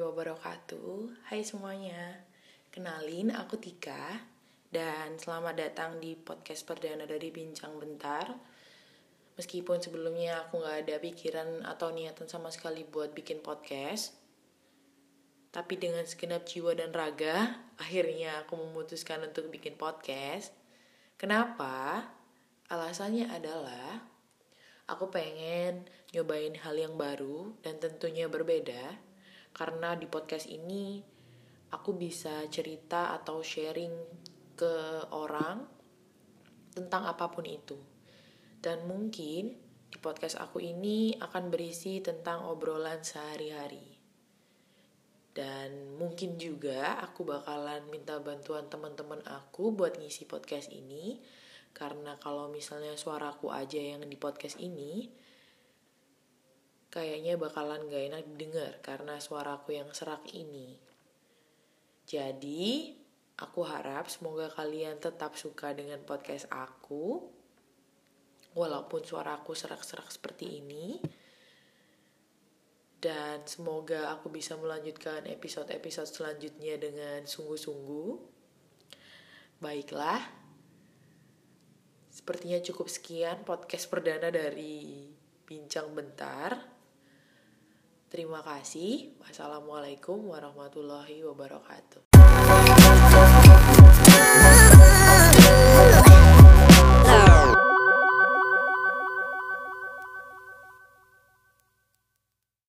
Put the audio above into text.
wabarakatuh. Hai semuanya. Kenalin aku Tika Dan selamat datang di podcast perdana dari Bincang Bentar. Meskipun sebelumnya aku gak ada pikiran atau niatan sama sekali buat bikin podcast Tapi dengan segenap jiwa dan raga Akhirnya aku memutuskan untuk bikin podcast. Kenapa? Alasannya adalah Aku pengen nyobain hal yang baru dan tentunya berbeda karena di podcast ini aku bisa cerita atau sharing ke orang tentang apa pun itu. Dan mungkin di podcast aku ini akan berisi tentang obrolan sehari-hari. Dan mungkin juga aku bakalan minta bantuan teman-teman aku buat ngisi podcast ini. Karena kalau misalnya suaraku aja yang di podcast ini, kayaknya bakalan gak enak didengar karena suaraku yang serak ini. Jadi, aku harap semoga kalian tetap suka dengan podcast aku. Walaupun suaraku serak-serak seperti ini. Dan semoga aku bisa melanjutkan episode-episode selanjutnya dengan sungguh-sungguh. Baiklah. Sepertinya cukup sekian podcast perdana dari Bincang Bentar. Terima kasih. Wassalamualaikum warahmatullahi wabarakatuh.